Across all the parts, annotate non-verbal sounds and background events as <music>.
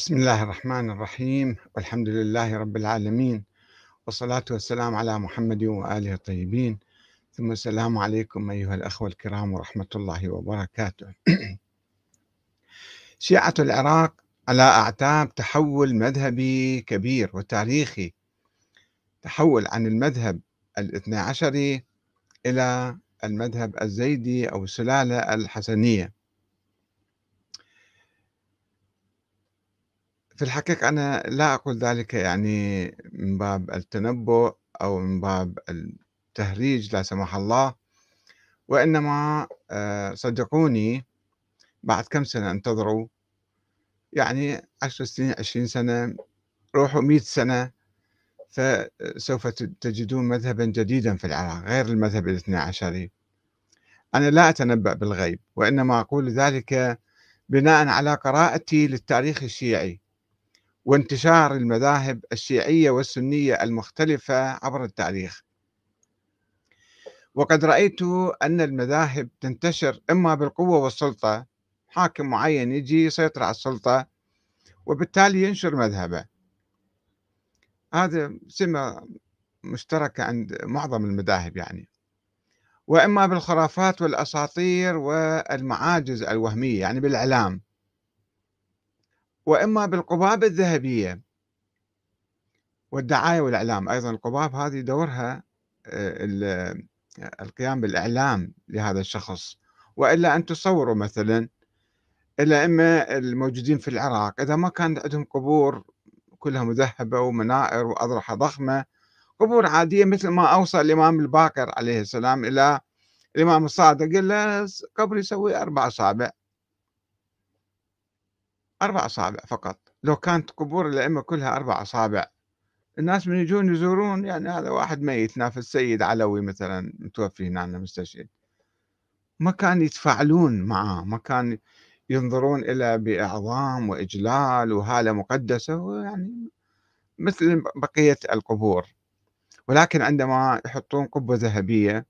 بسم الله الرحمن الرحيم والحمد لله رب العالمين والصلاة والسلام على محمد وآله الطيبين. ثم السلام عليكم أيها الأخوة الكرام ورحمة الله وبركاته. <clears throat> شيعة العراق على أعتاب تحول مذهبي كبير وتاريخي تحول عن المذهب الاثنى عشري إلى المذهب الزيدي أو السلالة الحسنية. في الحقيقة أنا لا أقول ذلك يعني من باب التنبؤ أو من باب التهريج لا سمح الله وإنما آه، صدقوني بعد كم سنة انتظروا يعني عشر سنين عشرين سنة روحوا مئة سنة فسوف تجدون مذهبا جديدا في العراق غير المذهب الاثنى عشري أنا لا أتنبأ بالغيب وإنما أقول ذلك بناء على قراءتي للتاريخ الشيعي. وانتشار المذاهب الشيعية والسنية المختلفة عبر التاريخ. وقد رأيت أن المذاهب تنتشر إما بالقوة والسلطة حاكم معين يجي يسيطر على السلطة وبالتالي ينشر مذهبه. هذا سمة مشتركة عند معظم المذاهب يعني. وإما بالخرافات والأساطير والمعاجز الوهمية يعني بالإعلام. وإما بالقباب الذهبية والدعاية والإعلام. أيضا القباب هذه دورها آه، القيام بالإعلام لهذا الشخص. وإلا أن تصوروا مثلا الأئمة الموجودين في العراق إذا ما كان عندهم قبور كلها مذهبة ومنائر وأضرحة ضخمة قبور عادية مثل ما أوصى الإمام الباقر عليه السلام إلى الإمام الصادق قال له قبر يسوي أربع أصابع. أربع أصابع فقط لو كانت قبور الأئمة كلها أربع أصابع. الناس من يجون يزورون يعني هذا واحد ميت نافذ السيد علوي مثلا متوفي هنا مستشهد ما كان يتفاعلون معه ما كان ينظرون إلى بإعظام وإجلال وهالة مقدسة ويعني مثل بقية القبور. ولكن عندما يحطون قبة ذهبية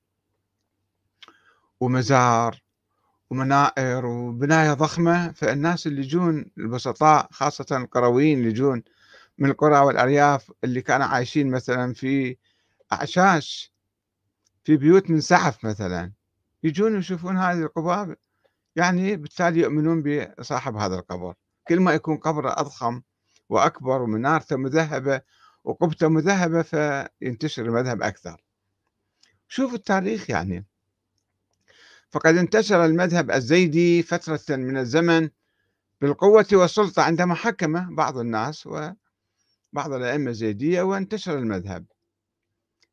ومزار ومنائر وبناية ضخمة فالناس اللي يجون البسطاء خاصة القرويين اللي يجون من القرى والأرياف اللي كانوا عايشين مثلا في أعشاش في بيوت من سعف مثلا يجون يشوفون هذه القباب يعني بالتالي يؤمنون بصاحب هذا القبر. كل ما يكون قبره أضخم وأكبر ومنارته مذهبة وقبته مذهبة فينتشر المذهب أكثر. شوفوا التاريخ يعني. فقد انتشر المذهب الزيدي فترة من الزمن بالقوة والسلطة عندما حكم بعض الناس وبعض الأئمة الزيدية وانتشر المذهب.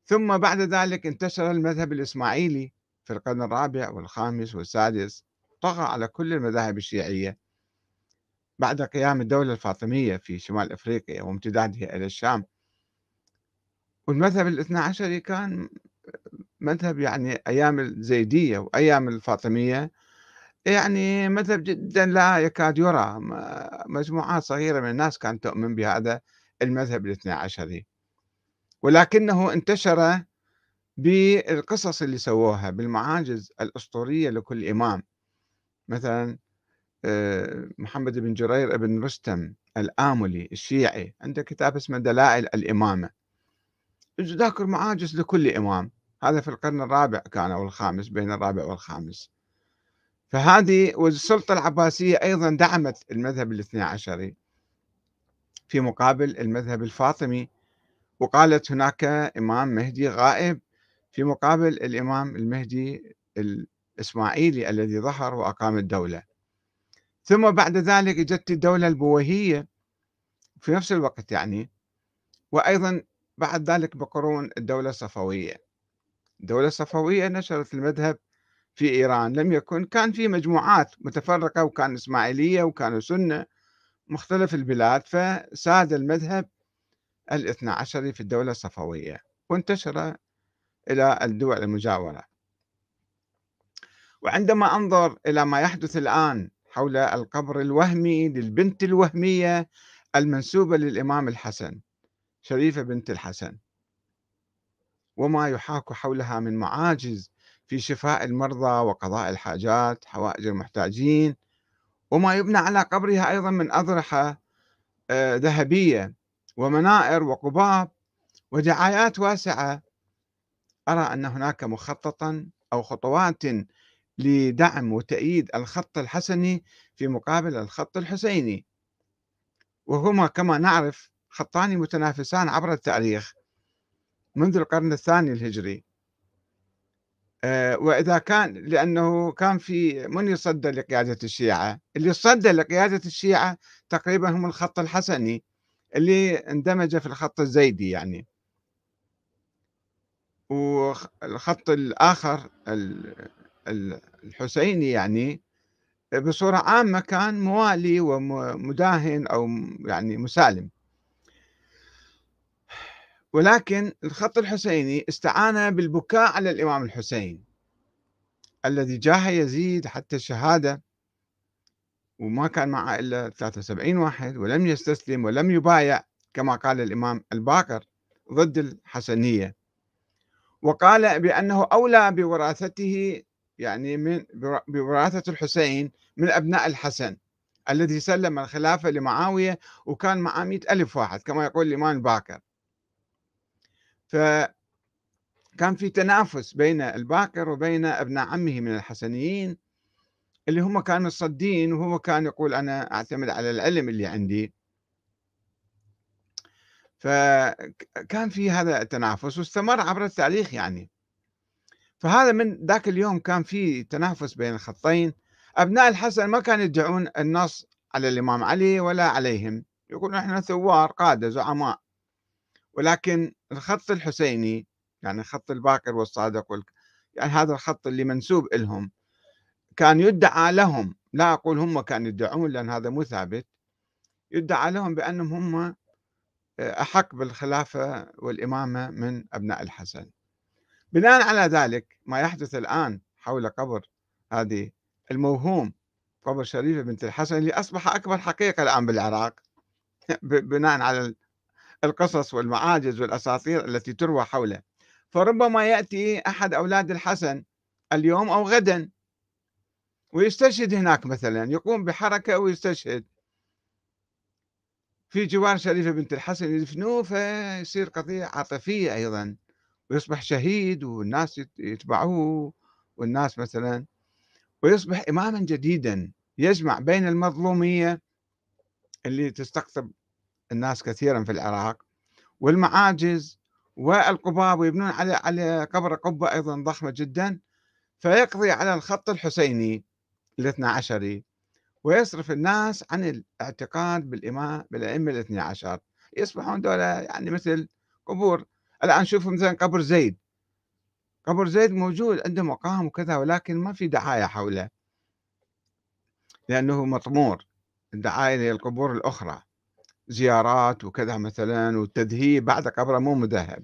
ثم بعد ذلك انتشر المذهب الإسماعيلي في القرن الرابع والخامس والسادس طغى على كل المذاهب الشيعية بعد قيام الدولة الفاطمية في شمال أفريقيا وامتدادها إلى الشام. والمذهب الاثنى عشري كان مذهب يعني أيام الزيدية وأيام الفاطمية يعني مذهب جدا لا يكاد يرى مجموعات صغيرة من الناس كانت تؤمن بهذا المذهب الاثنى عشري ولكنه انتشر بالقصص اللي سووها بالمعاجز الأسطورية لكل إمام. مثلا آه، محمد بن جرير بن رستم الآملي الشيعي عنده كتاب اسمه دلائل الإمامة. ذاكر معاجز لكل إمام. هذا في القرن الرابع كان أو الخامس بين الرابع والخامس. فهذه والسلطة العباسية أيضا دعمت المذهب الاثنى عشري في مقابل المذهب الفاطمي وقالت هناك إمام مهدي غائب في مقابل الإمام المهدي الإسماعيلي الذي ظهر وأقام الدولة. ثم بعد ذلك جت الدولة البويهية في نفس الوقت يعني وأيضا بعد ذلك بقرون الدولة الصفوية. الدولة الصفوية نشرت المذهب في إيران. لم يكن كان في مجموعات متفرقة وكان إسماعيلية وكانوا سنة مختلف البلاد فساد المذهب الاثنى عشري في الدولة الصفوية وانتشر إلى الدول المجاورة. وعندما أنظر إلى ما يحدث الآن حول القبر الوهمي للبنت الوهمية المنسوبة للإمام الحسن شريفة بنت الحسن وما يحاك حولها من معاجز في شفاء المرضى وقضاء الحاجات حوائج المحتاجين وما يبنى على قبرها أيضا من أضرحة آه، ذهبية ومنائر وقباب ودعايات واسعة. أرى أن هناك مخططا أو خطوات لدعم وتأييد الخط الحسني في مقابل الخط الحسيني. وهما كما نعرف خطان متنافسان عبر التاريخ منذ القرن الثاني الهجري. آه، وإذا كان لأنه كان في من يصدى لقيادة الشيعة؟ اللي صدى لقيادة الشيعة تقريبا هم الخط الحسني اللي اندمج في الخط الزيدي يعني. والخط الآخر الحسيني يعني بصورة عامة كان موالي ومداهن أو يعني مسالم. ولكن الخط الحسيني استعان بالبكاء على الإمام الحسين الذي جاه يزيد حتى الشهادة وما كان معه إلا 73 واحد ولم يستسلم ولم يبايع كما قال الإمام الباقر ضد الحسنية. وقال بأنه أولى بوراثته يعني من بوراثة الحسين من أبناء الحسن الذي سلم الخلافة لمعاوية وكان معه مئة ألف واحد كما يقول الإمام الباكر فكان في تنافس بين الباكر وبين ابناء عمه من الحسنيين اللي هم كانوا الصدين وهو كان يقول أنا أعتمد على العلم اللي عندي. فكان في هذا التنافس واستمر عبر التاريخ يعني. فهذا من ذاك اليوم كان في تنافس بين الخطين. أبناء الحسن ما كانوا يدعون النص على الإمام علي ولا عليهم. يقولون إحنا ثوار قادة زعماء. ولكن الخط الحسيني يعني خط الباقر والصادق وال... يعني هذا الخط اللي منسوب لهم كان يدعى لهم. لا أقول هم كانوا يدعون لأن هذا مو ثابت. يدعى لهم بأنهم هم آه، أحق بالخلافة والإمامة من أبناء الحسن. بناء على ذلك ما يحدث الآن حول قبر هذه الموهوم قبر شريفة بنت الحسن اللي أصبح أكبر حقيقة الآن بالعراق. <laughs> بناء على القصص والمعاجز والأساطير التي تروى حوله. فربما يأتي أحد أولاد الحسن اليوم أو غدا ويستشهد هناك مثلا يقوم بحركة ويستشهد. في جوار شريفة بنت الحسن يدفنوه فيصير قضية عاطفية أيضا ويصبح شهيد والناس يتبعوه والناس مثلا ويصبح إماما جديدا. يجمع بين المظلومية اللي تستقطب الناس كثيرا في العراق والمعاجز والقباب ويبنون على على قبر قبة أيضا ضخمة جدا فيقضي على الخط الحسيني الاثنى عشري ويصرف الناس عن الاعتقاد بالإمام بالأئمة الاثنى عشر. يصبحون دولة يعني مثل قبور. الآن شوفوا مثلا قبر زيد. قبر زيد موجود عنده مقام وكذا ولكن ما في دعاية حوله. لأنه مطمور. الدعاية للقبور الأخرى. زيارات وكذا مثلا والتذهيب بعد قبره مو مذهب.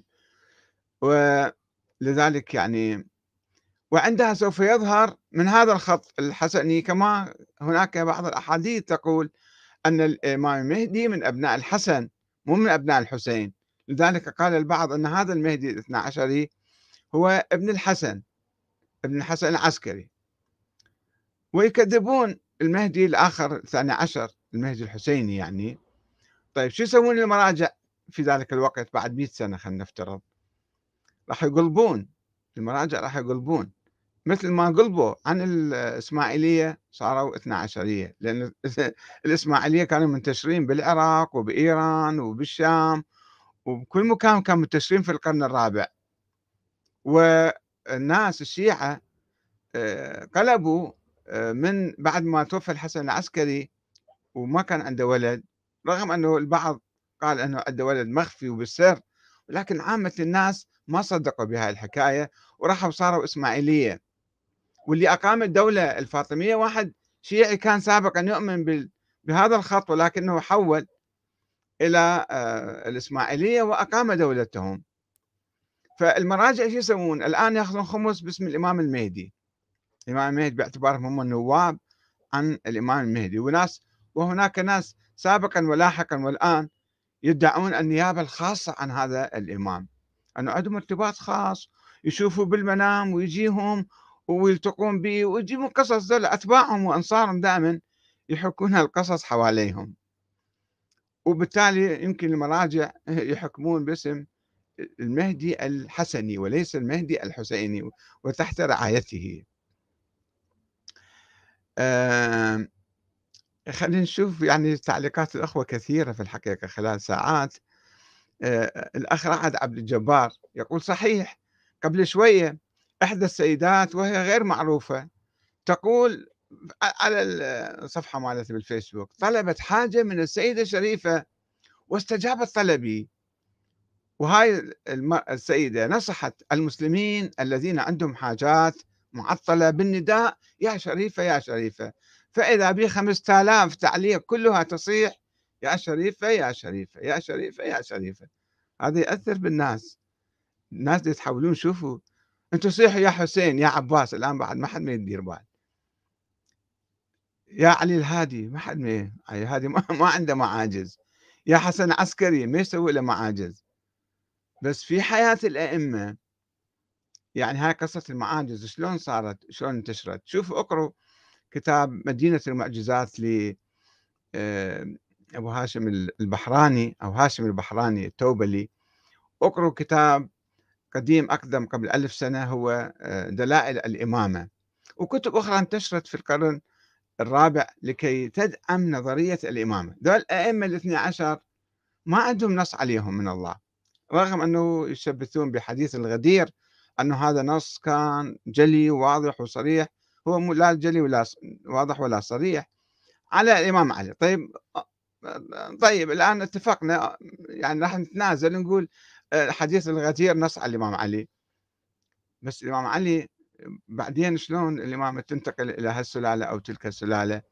ولذلك يعني وعندها سوف يظهر من هذا الخط الحسني كما هناك بعض الأحاديث تقول أن الإمام المهدي من أبناء الحسن مو من أبناء الحسين. لذلك قال البعض أن هذا المهدي الاثنى عشري هو ابن الحسن ابن الحسن العسكري. ويكذبون المهدي الآخر الثاني عشر المهدي الحسيني يعني. طيب شو يسوون المراجع في ذلك الوقت بعد 100 سنة؟ خلينا نفترض. راح يقلبون المراجع راح يقلبون. مثل ما قلبوا عن الإسماعيلية صاروا 12 لأن <laughs> الإسماعيلية كانوا منتشرين بالعراق وبإيران وبالشام وبكل مكان كانوا منتشرين في القرن الرابع. والناس الشيعة آه، قلبوا آه، من بعد ما توفى الحسن العسكري وما كان عنده ولد رغم أنه البعض قال أنه عنده ولد مخفي وبالسر ولكن عامة الناس ما صدقوا بهاي الحكاية وراحوا صاروا إسماعيلية. واللي أقام الدولة الفاطمية واحد شيعي كان سابقا يؤمن بهذا الخط ولكنه حول إلى آه، الإسماعيلية وأقام دولتهم. فالمراجع شو يسوون؟ الآن يأخذون خمس باسم الإمام المهدي. الإمام المهدي باعتبارهم هم النواب عن الإمام المهدي. وناس وهناك ناس سابقا ولاحقا والآن يدعون النيابة الخاصة عن هذا الإمام. أنه عندهم ارتباط خاص يشوفوا بالمنام ويجيهم ويلتقون به ويجيبون قصص ذول أتباعهم وأنصارهم دائما يحكون القصص حواليهم. وبالتالي يمكن المراجع يحكمون باسم المهدي الحسني وليس المهدي الحسيني وتحت رعايته. خلينا نشوف يعني تعليقات الأخوة كثيرة في الحقيقة خلال ساعات. آه الأخ رعد عبد الجبار يقول صحيح قبل شوية إحدى السيدات وهي غير معروفة تقول على الصفحة مالتي بالفيسبوك طلبت حاجة من السيدة الشريفة واستجابت طلبي وهاي السيدة نصحت المسلمين الذين عندهم حاجات معطلة بالنداء يا شريفة يا شريفة. فإذا خمسة آلاف تعليق كلها تصيح يا شريفة يا شريفة يا شريفة يا شريفة. هذا يأثر بالناس. الناس يتحولون شوفوا. أنتم صيحوا يا حسين يا عباس الآن بعد ما حد ما يدير بعد. يا علي الهادي ما حد ما الهادي <laughs> ما, ما عنده معاجز. يا حسن عسكري ما يسوي له معاجز. بس في حياة الأئمة يعني هاي قصة المعاجز شلون صارت؟ شلون انتشرت؟ شوفوا اقروا كتاب مدينة المعجزات ل أبو هاشم البحراني أو هاشم البحراني التوبلي اقروا كتاب قديم أقدم قبل ألف سنة هو آه، دلائل الإمامة. وكتب أخرى انتشرت في القرن الرابع لكي تدعم نظرية الإمامة. دول الأئمة الاثني عشر ما عندهم نص عليهم من الله رغم أنه يشبثون بحديث الغدير أنه هذا نص كان جلي وواضح وصريح هو لا جلي ولا واضح ولا صريح على الإمام علي. طيب طيب الآن اتفقنا يعني راح نتنازل نقول حديث الغدير نص على الإمام علي. بس الإمام علي بعدين شلون الإمامة تنتقل إلى هالسلالة أو تلك السلالة؟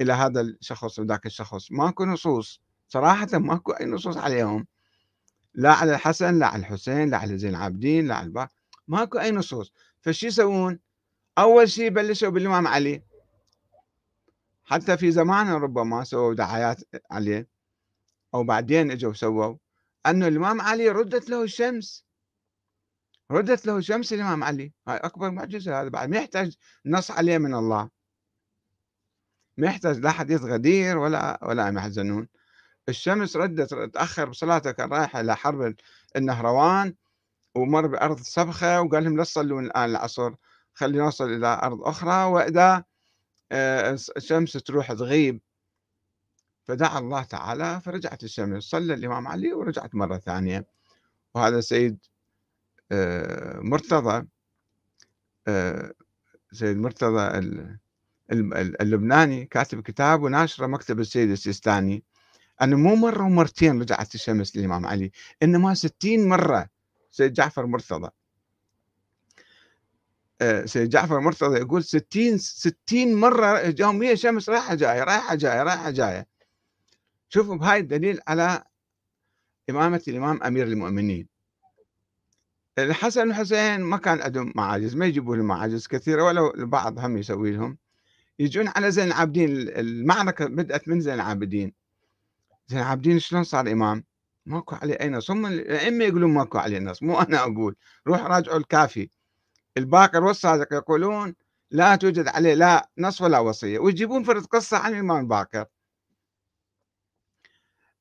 إلى هذا الشخص وذاك الشخص. ماكو نصوص. صراحة ماكو أي نصوص عليهم. لا على الحسن لا على الحسين لا على زين العابدين لا على ماكو أي نصوص. فشي يسوون؟ أول شيء بلشوا بالإمام علي حتى في زمانه ربما سووا دعايات عليه أو بعدين إجوا سووا أنه الإمام علي ردت له الشمس. ردت له شمس الإمام علي. هاي أكبر معجزة هذا بعد ما يحتاج نص عليه من الله. ما يحتاج لا حديث غدير ولا ولا محزنون الشمس ردت تأخر بصلاته كان رايح إلى حرب النهروان ومر بأرض سبخة وقال لهم لا تصلون الآن العصر. خلي نوصل إلى أرض أخرى وإذا آه، الشمس تروح تغيب فدعا الله تعالى فرجعت الشمس صلى الإمام علي ورجعت مرة ثانية. وهذا سيد آه، مرتضى آه، سيد مرتضى اللبناني كاتب كتاب وناشره مكتب السيد السيستاني. أنه مو مرة ومرتين رجعت الشمس للإمام علي إنما ستين مرة سيد جعفر مرتضى. سيد جعفر مرتضى يقول ستين ستين مرة يومية شمس رايحة جاية رايحة جاية رايحة جاية. شوفوا بهاي الدليل على إمامة الإمام أمير المؤمنين. الحسن والحسين ما كان عندهم معاجز ما يجيبوا لهم معاجز كثيرة ولو البعض هم يسوي لهم. يجون على زين العابدين المعركة بدأت من زين العابدين. زين العابدين شلون صار إمام؟ ماكو عليه أي نص. هم الأئمة يقولون ماكو عليه نص مو أنا أقول. روح راجعوا الكافي. الباقر والصادق يقولون لا توجد عليه لا نص ولا وصية. ويجيبون فرد قصة عن الإمام الباقر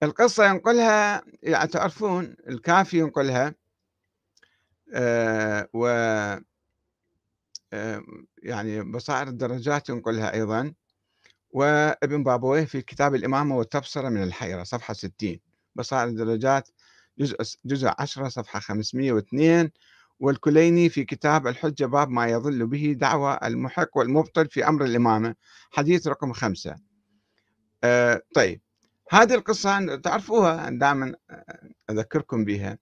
القصة ينقلها يعني تعرفون الكافي ينقلها آه، و آه، يعني بصائر الدرجات ينقلها أيضا. وابن بابويه في كتاب الإمامة والتبصرة من الحيرة صفحة 60 بصائر الدرجات جزء جزء 10 صفحة 502 والكليني في كتاب الحجة باب ما يظل به دعوى المحق والمبطل في أمر الإمامة حديث رقم خمسة. آه طيب هذه القصة تعرفوها دائما أذكركم بها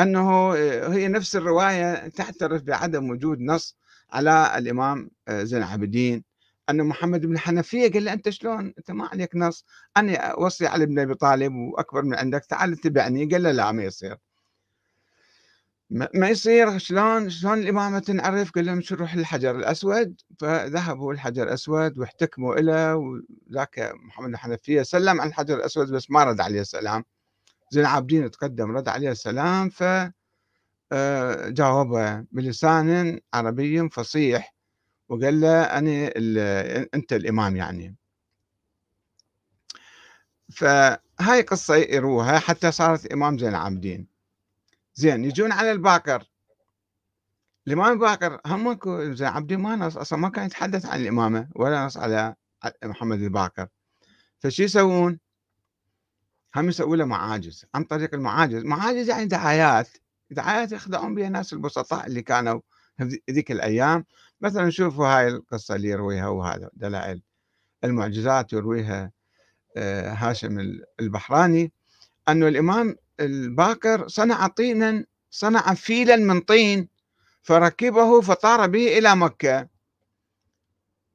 أنه آه، هي نفس الرواية تعترف بعدم وجود نص على الإمام آه، زين العابدين أن محمد بن الحنفية قال له أنت شلون؟ أنت ما عليك نص. أنا أوصي علي بن أبي طالب وأكبر من عندك تعال اتبعني قال له لا ما يصير. ما يصير شلون شلون الإمامة تنعرف؟ قال لهم شو نروح للحجر الأسود؟ فذهبوا الحجر الأسود واحتكموا إلى وذاك محمد الحنفية سلم على الحجر الأسود بس ما رد عليه السلام. زين العابدين تقدم رد عليه السلام ف آه، جاوبه بلسان عربي فصيح وقال له أنا أنت الإمام يعني. فهاي قصة يروها حتى صارت إمام زين العابدين زين يجون على الباكر الإمام الباكر هم ماكو زين العابدين ما نص أصلا ما كان يتحدث عن الإمامة ولا نص على محمد الباكر فشو يسوون؟ هم يسوون له معاجز عن طريق المعاجز. معاجز يعني دعايات دعايات يخدعون بها الناس البسطاء اللي كانوا ذيك الأيام. مثلا شوفوا هاي القصة اللي يرويها وهذا دلائل المعجزات يرويها آه، هاشم البحراني أنه الإمام الباكر صنع طينا صنع فيلا من طين فركبه فطار به إلى مكة.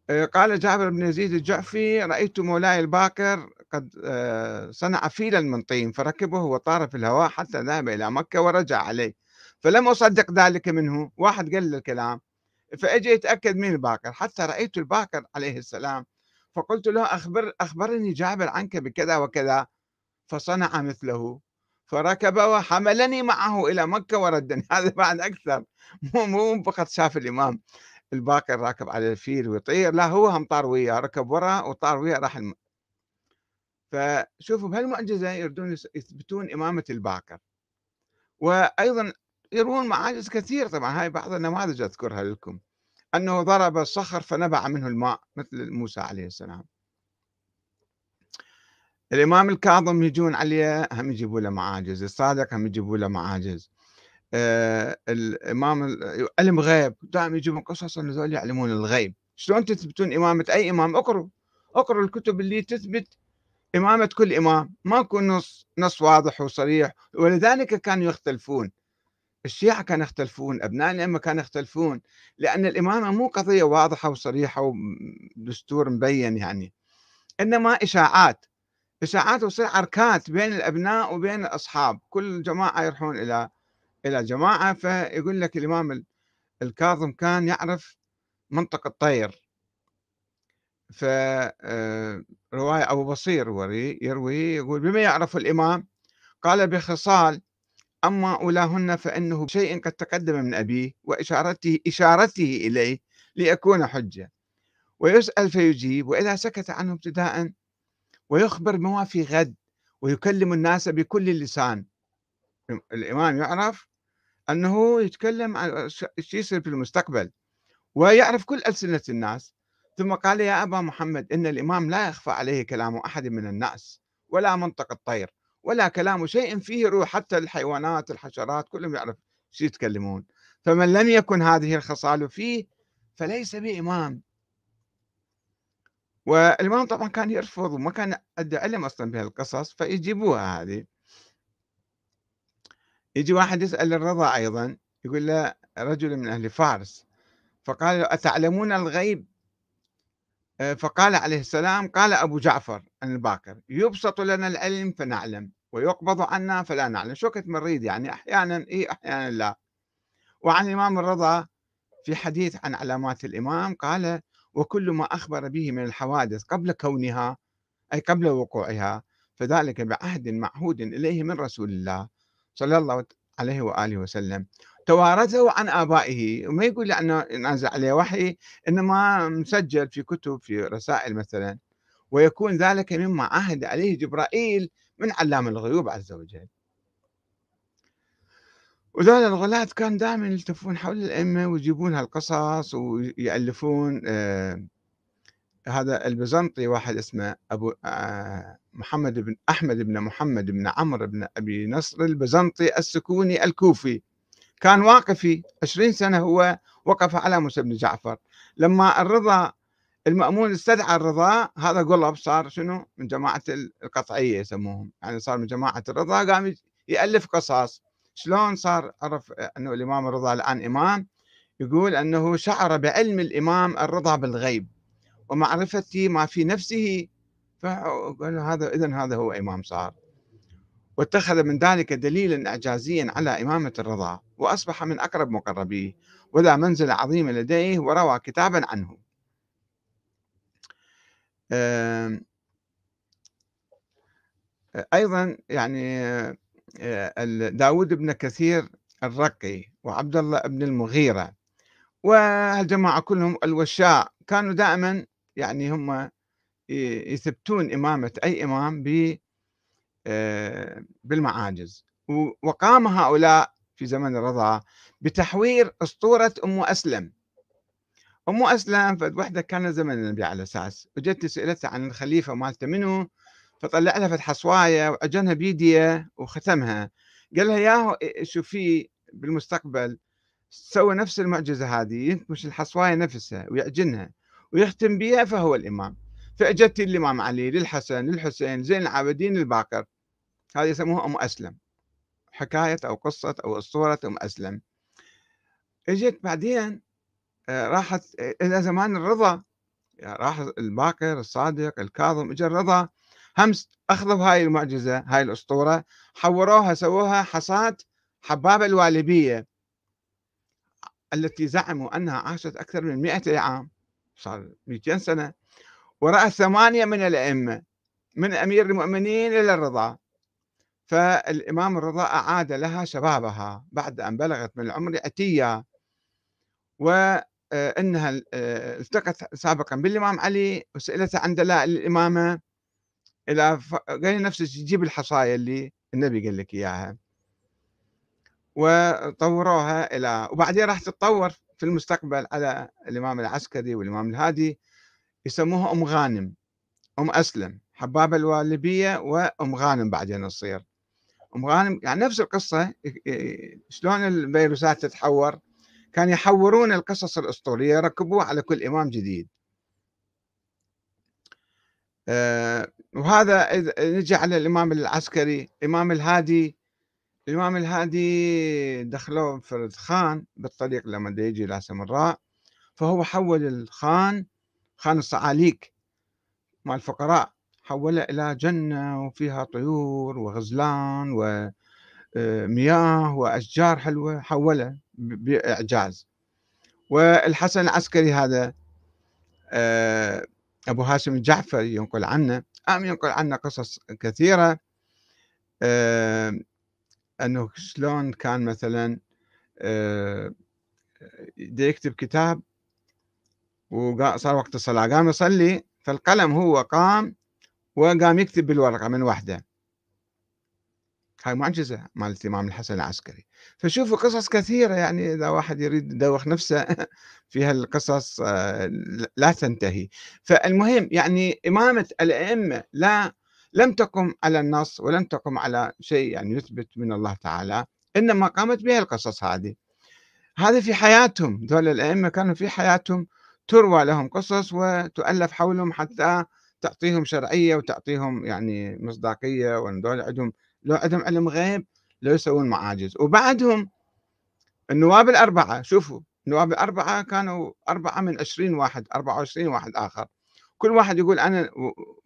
آه، قال جابر بن يزيد الجعفي رأيت مولاي الباكر قد آه، صنع فيلا من طين فركبه وطار في الهواء حتى ذهب إلى مكة ورجع عليه. فلم أصدق ذلك منه. واحد قال الكلام. فأجي يتأكد من الباكر؟ حتى رأيت الباكر عليه السلام. فقلت له أخبر أخبرني جابر عنك بكذا وكذا. فصنع مثله. فركب وحملني معه إلى مكة وردني. <laughs> هذا بعد أكثر. مو مو فقط شاف الإمام الباكر راكب على الفيل ويطير لا هو هم طار وياه ركب وراه وطار وياه راح الم... فشوفوا بهالمعجزة يردون يثبتون إمامة الباكر وأيضا يروون معاجز كثير. طبعا هاي بعض النماذج أذكرها لكم. أنه ضرب الصخر فنبع منه الماء مثل موسى عليه السلام. الإمام الكاظم يجون عليه هم يجيبوا له معاجز الصادق هم يجيبوا له معاجز. آه الإمام علم غيب دائما يجيبون قصص أن هذول يعلمون الغيب. شلون تثبتون إمامة أي إمام؟ اقروا اقروا الكتب اللي تثبت إمامة كل إمام. ماكو نص نص واضح وصريح. ولذلك كانوا يختلفون. الشيعة كانوا يختلفون أبناء الأئمة كانوا يختلفون. لأن الإمامة مو قضية واضحة وصريحة ودستور مبين يعني. إنما إشاعات. إشاعات وتصير عركات بين الأبناء وبين الأصحاب. كل جماعة يروحون إلى إلى جماعة فيقول لك الإمام الكاظم كان يعرف منطق الطير. فرواية آه، أبو بصير يروي يقول بما يعرف الإمام؟ قال بخصال أما أولاهن فإنه شيء قد تقدم من أبيه وإشارته إشارته إليه ليكون حجة. ويسأل فيجيب وإذا سكت عنه ابتداء ويخبر ما في غد ويكلم الناس بكل اللسان الإمام يعرف أنه يتكلم عن يصير في المستقبل ويعرف كل ألسنة الناس. ثم قال يا أبا محمد إن الإمام لا يخفى عليه كلام أحد من الناس ولا منطق الطير ولا كلام شيء فيه روح. حتى الحيوانات الحشرات كلهم يعرف شو يتكلمون. فمن لم يكن هذه الخصال فيه فليس بإمام. والإمام طبعا كان يرفض وما كان عنده علم أصلا بهالقصص فيجيبوها هذه. يجي واحد يسأل الرضا أيضا يقول له رجل من أهل فارس. فقال له أتعلمون الغيب؟ آه، فقال عليه السلام قال أبو جعفر الباكر يبسط لنا العلم فنعلم ويقبض عنا فلا نعلم. شو كنت مريد يعني؟ أحيانا إيه أحيانا لا. وعن الإمام الرضا في حديث عن علامات الإمام قال وكل ما أخبر به من الحوادث قبل كونها أي قبل وقوعها فذلك بعهد معهود إليه من رسول الله صلى الله عليه وآله وسلم. توارثه عن آبائه وما يقول أنه نازل عليه وحي إنما مسجل في كتب في رسائل مثلا. ويكون ذلك مما عهد عليه جبرائيل من علام الغيوب عز وجل. وذول الغلاة كان دائما يلتفون حول الأئمة ويجيبون هالقصص ويألفون آه هذا البيزنطي واحد اسمه أبو آه محمد بن أحمد بن محمد بن عمرو بن أبي نصر البيزنطي السكوني الكوفي. كان واقفي عشرين سنة هو وقف على موسى بن جعفر. لما الرضا المأمون استدعى الرضا هذا قلب صار شنو؟ من جماعة القطعية يسموهم. يعني صار من جماعة الرضا قام يألف قصص شلون صار عرف أنه الإمام الرضا الآن إمام؟ يقول أنه شعر بعلم الإمام الرضا بالغيب ومعرفة ما في نفسه. فقال هذا إذا هذا هو إمام صار. واتخذ من ذلك دليلا إعجازيا على إمامة الرضا وأصبح من أقرب مقربيه وذا منزل عظيم لديه وروى كتابا عنه. أيضا يعني داود بن كثير الرقي وعبد الله بن المغيرة والجماعة كلهم الوشاء كانوا دائما يعني هم يثبتون إمامة أي إمام آه، بالمعاجز. وقام هؤلاء في زمن الرضا بتحوير أسطورة أم أسلم. أم أسلم فد وحدة كان زمن النبي على أساس وجت سألتها عن الخليفة مالته منه فطلع لها فد حصواية وأجنها بيدية وختمها. قال لها ياهو شوفي بالمستقبل؟ سوى نفس المعجزة هذه ينكمش الحصواية نفسها ويعجنها ويختم بها فهو الإمام. فأجت الإمام علي للحسن للحسين زين العابدين الباقر هذه يسموها أم أسلم. حكاية أو قصة أو أسطورة أم أسلم. إجت بعدين آه، راحت إلى زمان الرضا. راح الباقر الصادق الكاظم اجى الرضا. هم أخذوا هاي المعجزة هاي الأسطورة حوروها سووها حصاد حبابه الوالبية التي زعموا أنها عاشت أكثر من 200 عام صار 200 سنة ورأت ثمانية من الأئمة من أمير المؤمنين إلى الرضا. فالإمام الرضا أعاد لها شبابها بعد أن بلغت من العمر عتية وانها التقت سابقا بالإمام علي وسالته عن دلائل الإمامة. إلى قال نفسه تجيب الحصايا اللي النبي قال لك إياها. وطوروها إلى وبعدين راح تتطور في المستقبل على الإمام العسكري والإمام الهادي يسموها أم غانم أم أسلم حبابه الوالبية وأم غانم بعدين تصير. أم غانم يعني نفس القصة شلون الفيروسات تتحور؟ كان يحورون القصص الأسطورية يركبوها على كل إمام جديد. آه، وهذا نجي على الإمام العسكري الإمام الهادي الإمام الهادي دخلوه فرد خان بالطريق لما يجي إلى سمراء فهو حول الخان خان الصعاليك مال الفقراء حوله إلى جنة وفيها طيور وغزلان ومياه آه، وأشجار حلوة حوله بإعجاز. والحسن العسكري هذا آه، أبو هاشم الجعفري ينقل عنه. أم ينقل عنه قصص كثيرة آه أنه شلون كان مثلا آه يكتب كتاب وصار وقت الصلاة قام يصلي فالقلم هو قام وقام يكتب بالورقة من وحدة. هاي معجزة مال الإمام الحسن العسكري. فشوفوا قصص كثيرة يعني إذا واحد يريد يدوخ نفسه <laughs> في هالقصص آه، لا تنتهي. فالمهم يعني إمامة الأئمة لا لم تقم على النص ولم تقم على شيء يعني يثبت من الله تعالى إنما قامت بها القصص هذه. هذه في حياتهم. دول الأئمة كانوا في حياتهم تروى لهم قصص وتؤلف حولهم حتى تعطيهم شرعية وتعطيهم يعني مصداقية وأن عندهم لو عندهم علم غيب لو يسوون معاجز. وبعدهم النواب الأربعة شوفوا النواب الأربعة كانوا أربعة من عشرين واحد أربعة وعشرين واحد آخر. كل واحد يقول أنا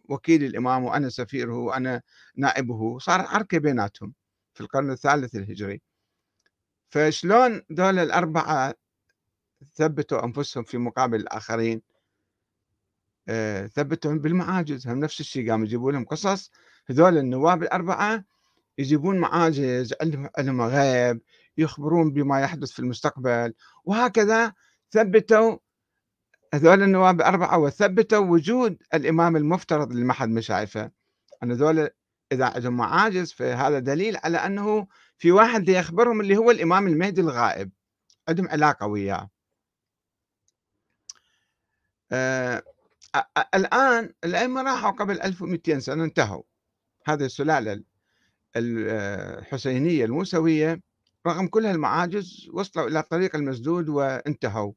وكيل الإمام وأنا سفيره وأنا نائبه. صار عركة بيناتهم في القرن الثالث الهجري. فشلون دول الأربعة ثبتوا أنفسهم في مقابل الآخرين؟ آه، ثبتوا بالمعاجز. هم نفس الشيء قاموا يجيبوا لهم قصص. هذول النواب الأربعة يجيبون معاجز علم غيب يخبرون بما يحدث في المستقبل وهكذا ثبتوا هذول النواب الأربعة وثبتوا وجود الإمام المفترض اللي ما حد ما شايفه. أن هذول إذا عندهم معاجز فهذا دليل على أنه في واحد يخبرهم اللي هو الإمام المهدي الغائب. عندهم علاقة وياه. آه الآن الأئمة راحوا قبل 1200 سنة انتهوا. هذه السلالة الحسينية الموسوية رغم كل هالمعاجز وصلوا إلى الطريق المسدود وانتهوا.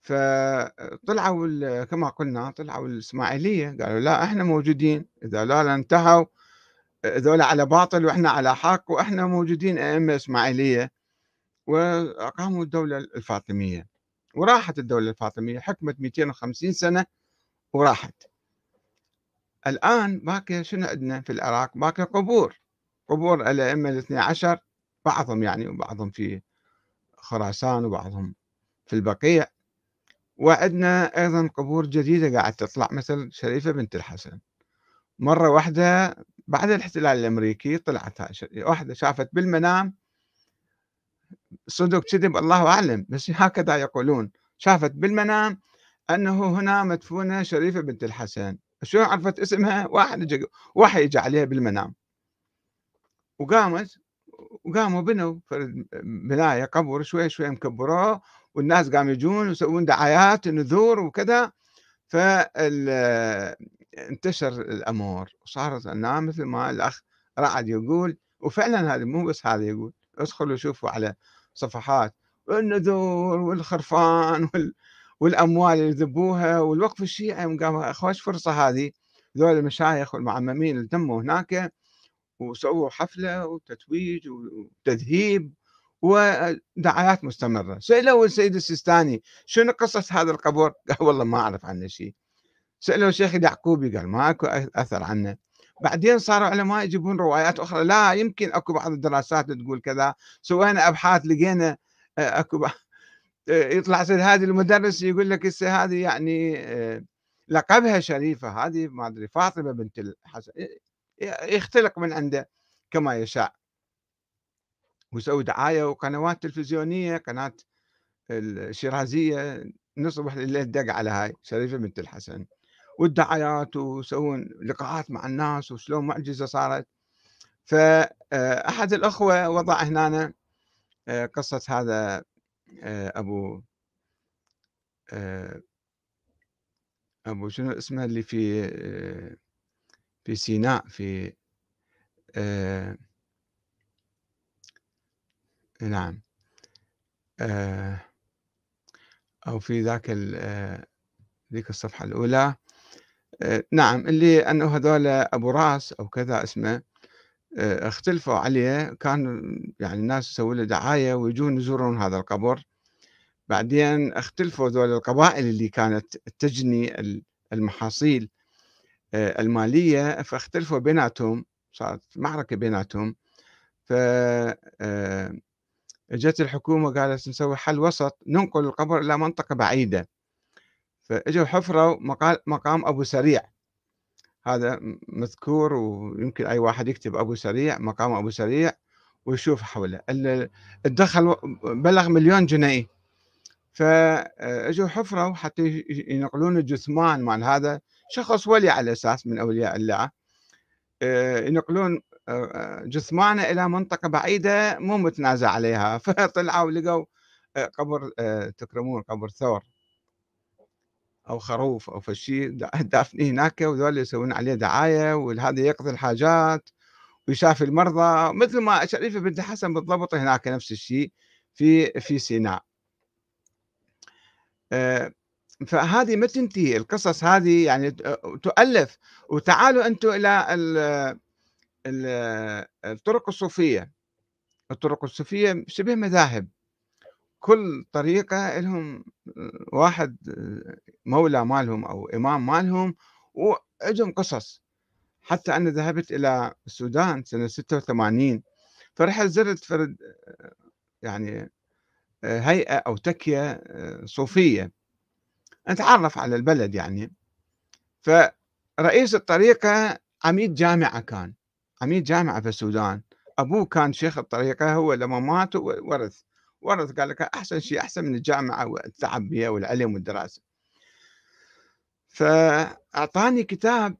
فطلعوا كما قلنا طلعوا الإسماعيلية قالوا لا إحنا موجودين. إذا لا انتهوا ذولا على باطل وإحنا على حق وإحنا موجودين أئمة إسماعيلية. وأقاموا الدولة الفاطمية. وراحت الدولة الفاطمية حكمت 250 سنة وراحت. الآن باقي شنو عندنا في العراق؟ باقي قبور قبور الأئمة الاثني عشر بعضهم يعني وبعضهم في خراسان وبعضهم في البقيع. وعندنا أيضا قبور جديدة قاعد تطلع مثل شريفة بنت الحسن. مرة واحدة بعد الاحتلال الأمريكي طلعت واحدة شافت بالمنام صدق كذب الله أعلم بس <laughs> هكذا يقولون. شافت بالمنام أنه هنا مدفونة شريفة بنت الحسن. شلون عرفت اسمها؟ واحد وحي اجى عليها بالمنام. وقامت وقاموا بنوا بنايه قبر شوي شوي مكبروه والناس قاموا يجون ويسوون دعايات ونذور وكذا. فانتشر الامر وصارت النام مثل ما الأخ رعد يقول وفعلا هذا مو بس هذا يقول ادخلوا شوفوا على صفحات النذور والخرفان وال... والأموال اللي ذبوها والوقف الشيعي قام خوش فرصة هذه ذول المشايخ والمعممين اللي تموا هناك وسووا حفلة وتتويج وتذهيب ودعايات مستمرة. سالوا السيد السيستاني شنو قصة هذا القبر؟ <laughs> قال والله ما أعرف عنه شيء. سالوا الشيخ اليعقوبي قال ماكو أثر عنه. بعدين صاروا علماء يجيبون روايات أخرى. لا يمكن أكو بعض الدراسات تقول كذا. سوينا أبحاث لقينا أكو آه، يطلع هذه المدرس يقول لك هسه هذه يعني آه، لقبها شريفة هذه ما أدري فاطمة بنت الحسن يختلق من عنده كما يشاء. ويسوي دعاية وقنوات تلفزيونية قناة الشيرازية نصبح الليل دق على هاي شريفة بنت الحسن. والدعايات ويسوون لقاءات مع الناس وشلون معجزة صارت. فاحد الأخوة وضع هنا آه، قصة هذا آه، أبو آه، أبو شنو اسمه اللي في في سيناء في نعم أو في ذاك ذيك الصفحة الأولى آه، نعم اللي أنه هذول أبو راس أو كذا اسمه آه، اختلفوا عليه. كان يعني الناس يسووا له دعاية ويجون يزورون هذا القبر. بعدين اختلفوا ذول القبائل اللي كانت تجني المحاصيل آه، المالية فاختلفوا بيناتهم. صارت معركة بيناتهم. ف اجت الحكومة قالت نسوي حل وسط ننقل القبر إلى منطقة بعيدة. فاجوا حفروا مقام أبو سريع. هذا مذكور ويمكن أي واحد يكتب أبو سريع مقام أبو سريع ويشوف حوله. الدخل بلغ مليون جنيه. فاجوا حفروا حتى ينقلون الجثمان مال هذا. شخص ولي على أساس من أولياء الله. آه، ينقلون آه، جثمانه إلى منطقة بعيدة مو متنازع عليها. <laughs> فطلعوا لقوا آه، قبر تكرمون قبر ثور. أو خروف أو فشي <laughs> دافنيه هناك وذول يسوون عليه دعاية وهذا يقضي الحاجات ويشافي المرضى مثل ما شريفة بنت حسن بالضبط هناك نفس الشيء في في سيناء. آه، فهذه ما تنتهي القصص هذه يعني تؤلف. وتعالوا أنتم إلى الطرق الصوفية. الطرق الصوفية شبه مذاهب. كل طريقة لهم واحد مولى مالهم أو إمام مالهم وعندهم قصص. حتى أنا ذهبت إلى السودان سنة 86 فرحت زرت فرد يعني هيئة أو تكية صوفية. أتعرف على البلد يعني. فرئيس الطريقة عميد جامعة كان عميد جامعة في السودان. أبوه كان شيخ الطريقة هو لما مات ورث. ورث قال لك أحسن شيء أحسن من الجامعة والتعب بها والعلم والدراسة. فأعطاني كتاب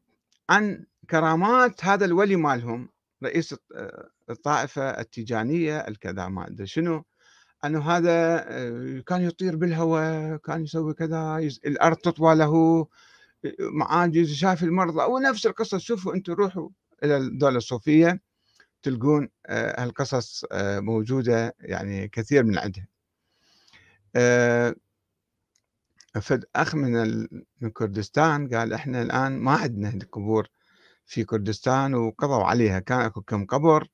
عن كرامات هذا الولي مالهم رئيس الطائفة التيجانية الكذا ما أدري شنو أنه هذا آه، كان يطير بالهواء كان يسوي كذا الأرض تطوى له معاجز شاف المرضى ونفس القصة شوفوا أنتم روحوا إلى الدولة الصوفية. تلقون آه، هالقصص آه، موجودة يعني كثير من عندها آه، فد أخ من من كردستان قال إحنا الآن ما عندنا قبور في كردستان وقضوا عليها. كان أكو كم قبر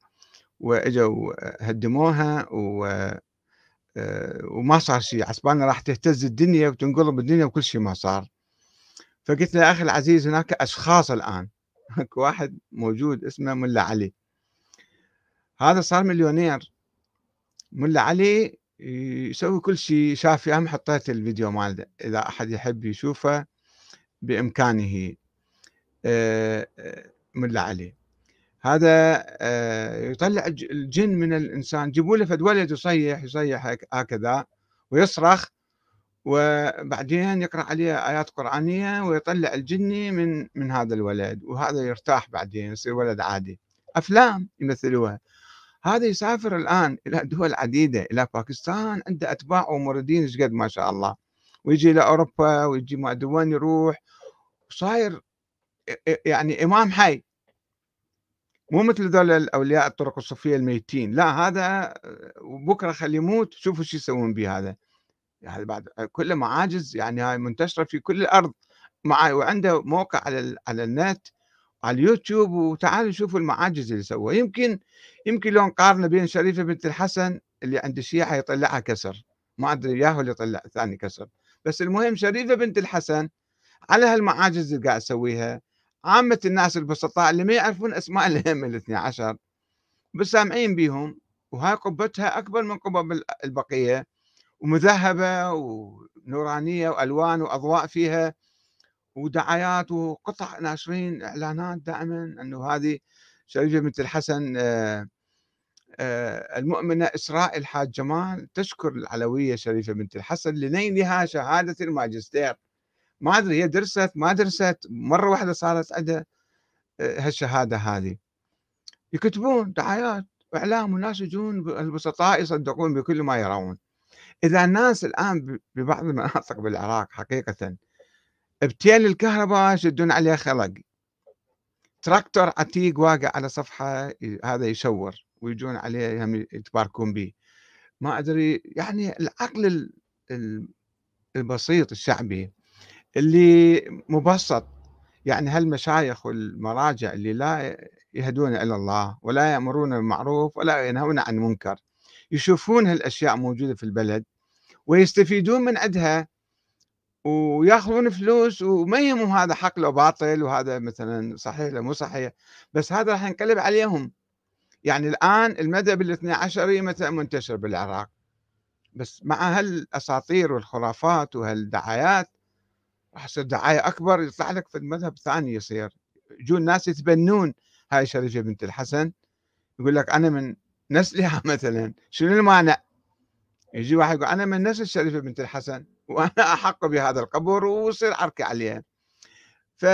وإجوا هدموها و وما صار شيء عسبانا راح تهتز الدنيا وتنقلب الدنيا وكل شيء ما صار. فقلت له أخي العزيز هناك أشخاص الآن. <laughs> اكو واحد موجود اسمه ملا علي. هذا صار مليونير. ملا علي يسوي كل شيء شاف هم حطيت الفيديو مالته إذا أحد يحب يشوفه بإمكانه. آه، آه، ملا علي. هذا آه، يطلع الجن من الإنسان. جيبوا له فد ولد يصيح يصيح هكذا ويصرخ وبعدين يقرأ عليه آيات قرآنية ويطلع الجني من من هذا الولد وهذا يرتاح بعدين يصير ولد عادي. أفلام يمثلوها. هذا يسافر الآن إلى دول عديدة إلى باكستان عنده أتباع وموردين قد ما شاء الله. ويجي إلى أوروبا ويجي ما أدري وين يروح. وصاير يعني إمام حي. مو مثل ذول الأولياء الطرق الصوفية الميتين. لا هذا بكرة خليه يموت. شوفوا شو يسوون به هذا. يعني بعد كله معاجز يعني هاي منتشرة في كل الأرض. مع وعنده موقع على على النت. على اليوتيوب وتعالوا شوفوا المعاجز اللي سووها. يمكن يمكن لو نقارن بين شريفة بنت الحسن اللي عند الشيعة يطلعها كسر. ما أدري ياهو اللي يطلع ثاني كسر. بس المهم شريفة بنت الحسن على هالمعاجز اللي قاعد تسويها عامة الناس البسطاء اللي ما يعرفون أسماء الائمه الاثني عشر بس سامعين بيهم. وهاي قبتها أكبر من قبب البقية. ومذهبة ونورانية وألوان وأضواء فيها. ودعايات وقطع ناشرين إعلانات دائما إنه هذه شريفة بنت الحسن آه، آه، المؤمنة اسراء الحاج جمال تشكر العلوية شريفة بنت الحسن لنيلها شهادة الماجستير. ما أدري هي درست ما درست مرة واحدة صارت عندها آه، هالشهادة هذه. يكتبون دعايات وإعلام والناس يجون البسطاء يصدقون بكل ما يرون. إذا الناس الآن ببعض المناطق بالعراق حقيقه بتيل الكهرباء يشدون عليه خلق. تراكتور عتيق واقع على صفحة هذا يشور ويجون عليه يتباركون به ما أدري يعني العقل البسيط الشعبي اللي مبسط. يعني هالمشايخ والمراجع اللي لا يهدون إلى الله ولا يأمرون بالمعروف ولا ينهون عن المنكر يشوفون هالأشياء موجودة في البلد ويستفيدون من عندها. وياخذون فلوس وما يهمهم هذا حق لو باطل وهذا مثلا صحيح لو مو صحيح بس هذا راح ينقلب عليهم. يعني الآن المذهب الاثني عشري مثلا منتشر بالعراق بس مع هالأساطير والخرافات وهالدعايات راح تصير دعاية أكبر يطلع لك في المذهب ثاني يصير. يجون ناس يتبنون هاي شريفة بنت الحسن يقول لك أنا من نسلها <laughs> مثلا شنو المانع؟ يجي واحد يقول أنا من نسل شريفة بنت الحسن. <laughs> وأنا أحق بهذا القبر ويصير عركه عليه. ف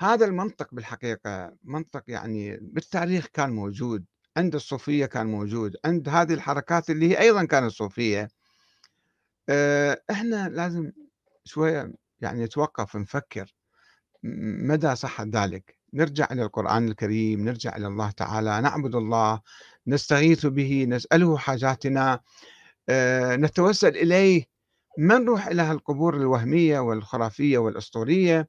هذا المنطق بالحقيقة منطق يعني بالتاريخ كان موجود عند الصوفية كان موجود عند هذه الحركات اللي هي أيضا كانت صوفية. آه، إحنا لازم شوية يعني نتوقف نفكر مدى صحه ذلك. نرجع إلى القرآن الكريم نرجع إلى الله تعالى نعبد الله نستغيث به نسأله حاجاتنا. نتوسل إليه. ما نروح إلى القبور الوهمية والخرافية والأسطورية؟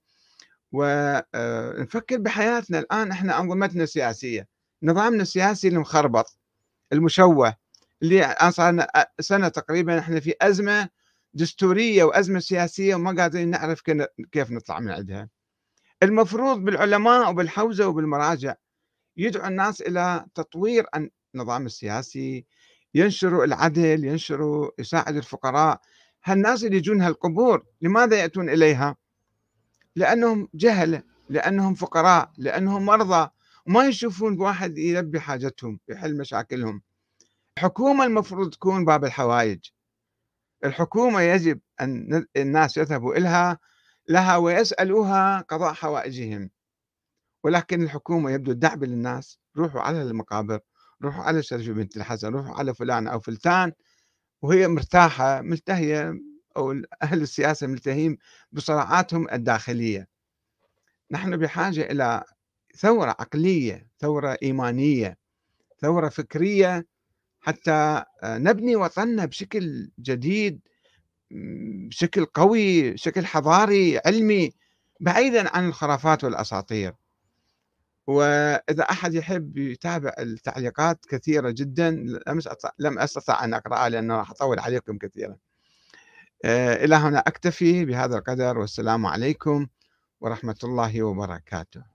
ونفكر بحياتنا الآن إحنا أنظمتنا السياسية. نظامنا السياسي المخربط المشوه اللي صار سنة تقريبا إحنا في أزمة دستورية وأزمة سياسية وما قادرين نعرف كيف نطلع من عندها. المفروض بالعلماء وبالحوزة وبالمراجع يدعو الناس إلى تطوير النظام السياسي ينشروا العدل ينشروا يساعد الفقراء. هالناس اللي يجون هالقبور لماذا يأتون إليها؟ لأنهم جهلة لأنهم فقراء لأنهم مرضى وما يشوفون واحد يلبي حاجتهم يحل مشاكلهم. الحكومة المفروض تكون باب الحوائج. الحكومة يجب أن الناس يذهبوا إلها لها ويسألوها قضاء حوائجهم. ولكن الحكومة يبدو الدعب للناس روحوا على المقابر. روحوا على شريف بنت الحسن روحوا على فلان أو فلتان وهي مرتاحة ملتهية أو أهل السياسة ملتهين بصراعاتهم الداخلية. نحن بحاجة إلى ثورة عقلية ثورة إيمانية ثورة فكرية حتى نبني وطننا بشكل جديد بشكل قوي بشكل حضاري علمي بعيدا عن الخرافات والأساطير. وإذا أحد يحب يتابع التعليقات كثيرة جدا لم أستطع أن أقرأها لأنه راح أطول عليكم كثيرا. إلى هنا أكتفي بهذا القدر والسلام عليكم ورحمة الله وبركاته.